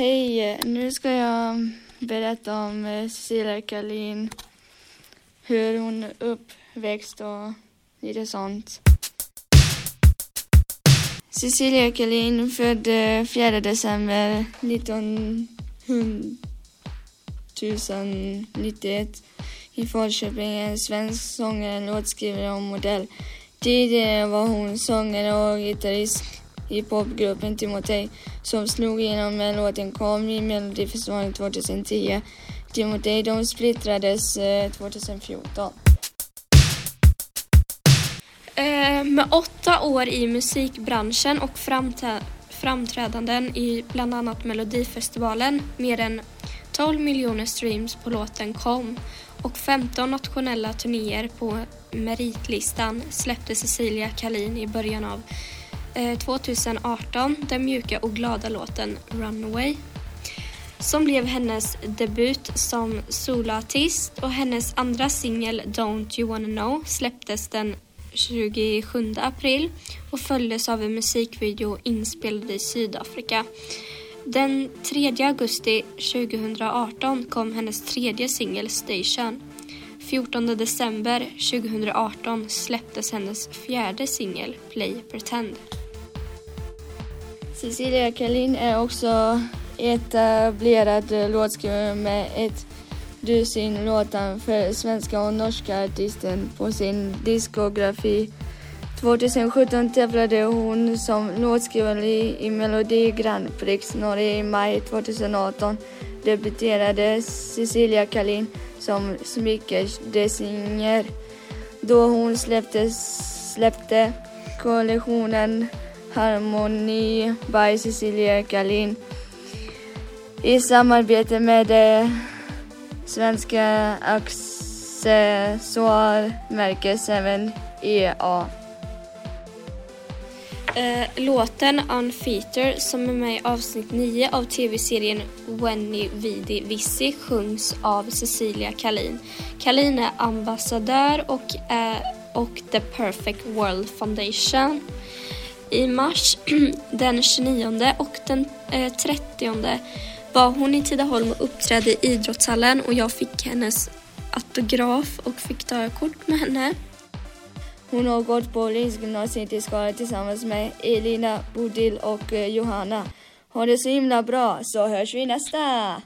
Hej, nu ska jag berätta om eh, Cecilia Kalin. Hur hon är uppväxt och lite sånt. Cecilia Kalin född eh, 4 december 1991 i Falköping. En svensk sångare, låtskrivare och modell. Tidigare var hon sångare och gitarrist i popgruppen Timotej som slog igenom med låten Kom i Melodifestivalen 2010. Timotej de splittrades eh, 2014. Eh, med åtta år i musikbranschen och framträdanden i bland annat Melodifestivalen, mer än 12 miljoner streams på låten Kom och 15 nationella turnéer på meritlistan släppte Cecilia Kalin i början av Eh, 2018 den mjuka och glada låten Runaway som blev hennes debut som soloartist och hennes andra singel Don't You Wanna Know släpptes den 27 april och följdes av en musikvideo inspelad i Sydafrika. Den 3 augusti 2018 kom hennes tredje singel Station. 14 december 2018 släpptes hennes fjärde singel Play Pretend. Cecilia Kalin är också etablerad låtskrivare med ett dussin låtar för svenska och norska artister på sin diskografi. 2017 tävlade hon som låtskrivare i Melodi Grand Prix Norge i maj 2018 debuterade Cecilia Kalin som smyckesdesigner då hon släppte, släppte kollektionen Harmoni by Cecilia Kalin i samarbete med det svenska accessoarmärket 7EA. Eh, låten Unfeater som är med i avsnitt 9 av tv-serien Wenny Vidi Vissi sjungs av Cecilia Kalin. Kalin är ambassadör och, eh, och The Perfect World Foundation. I mars den 29 och den eh, 30 var hon i Tidaholm och uppträdde i idrottshallen och jag fick hennes autograf och fick ta kort med henne. Hon har gått på Riksgymnasiet i Skara tillsammans med Elina Bodil och eh, Johanna. Ha det så himla bra så hörs vi nästa!